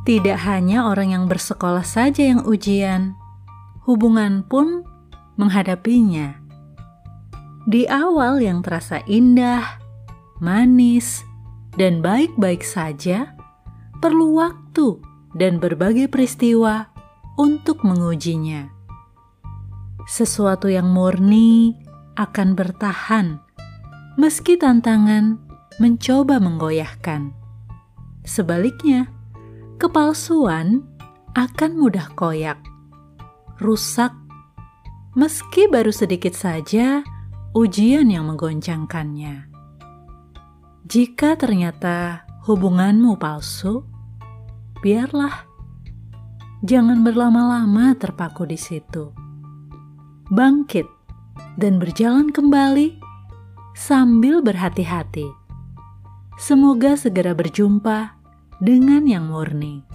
Tidak hanya orang yang bersekolah saja yang ujian, hubungan pun menghadapinya. Di awal yang terasa indah, manis, dan baik-baik saja, perlu waktu dan berbagai peristiwa untuk mengujinya. Sesuatu yang murni akan bertahan, meski tantangan mencoba menggoyahkan. Sebaliknya, kepalsuan akan mudah koyak, rusak, meski baru sedikit saja ujian yang menggoncangkannya. Jika ternyata hubunganmu palsu, biarlah. Jangan berlama-lama terpaku di situ. Bangkit dan berjalan kembali sambil berhati-hati. Semoga segera berjumpa dengan yang murni.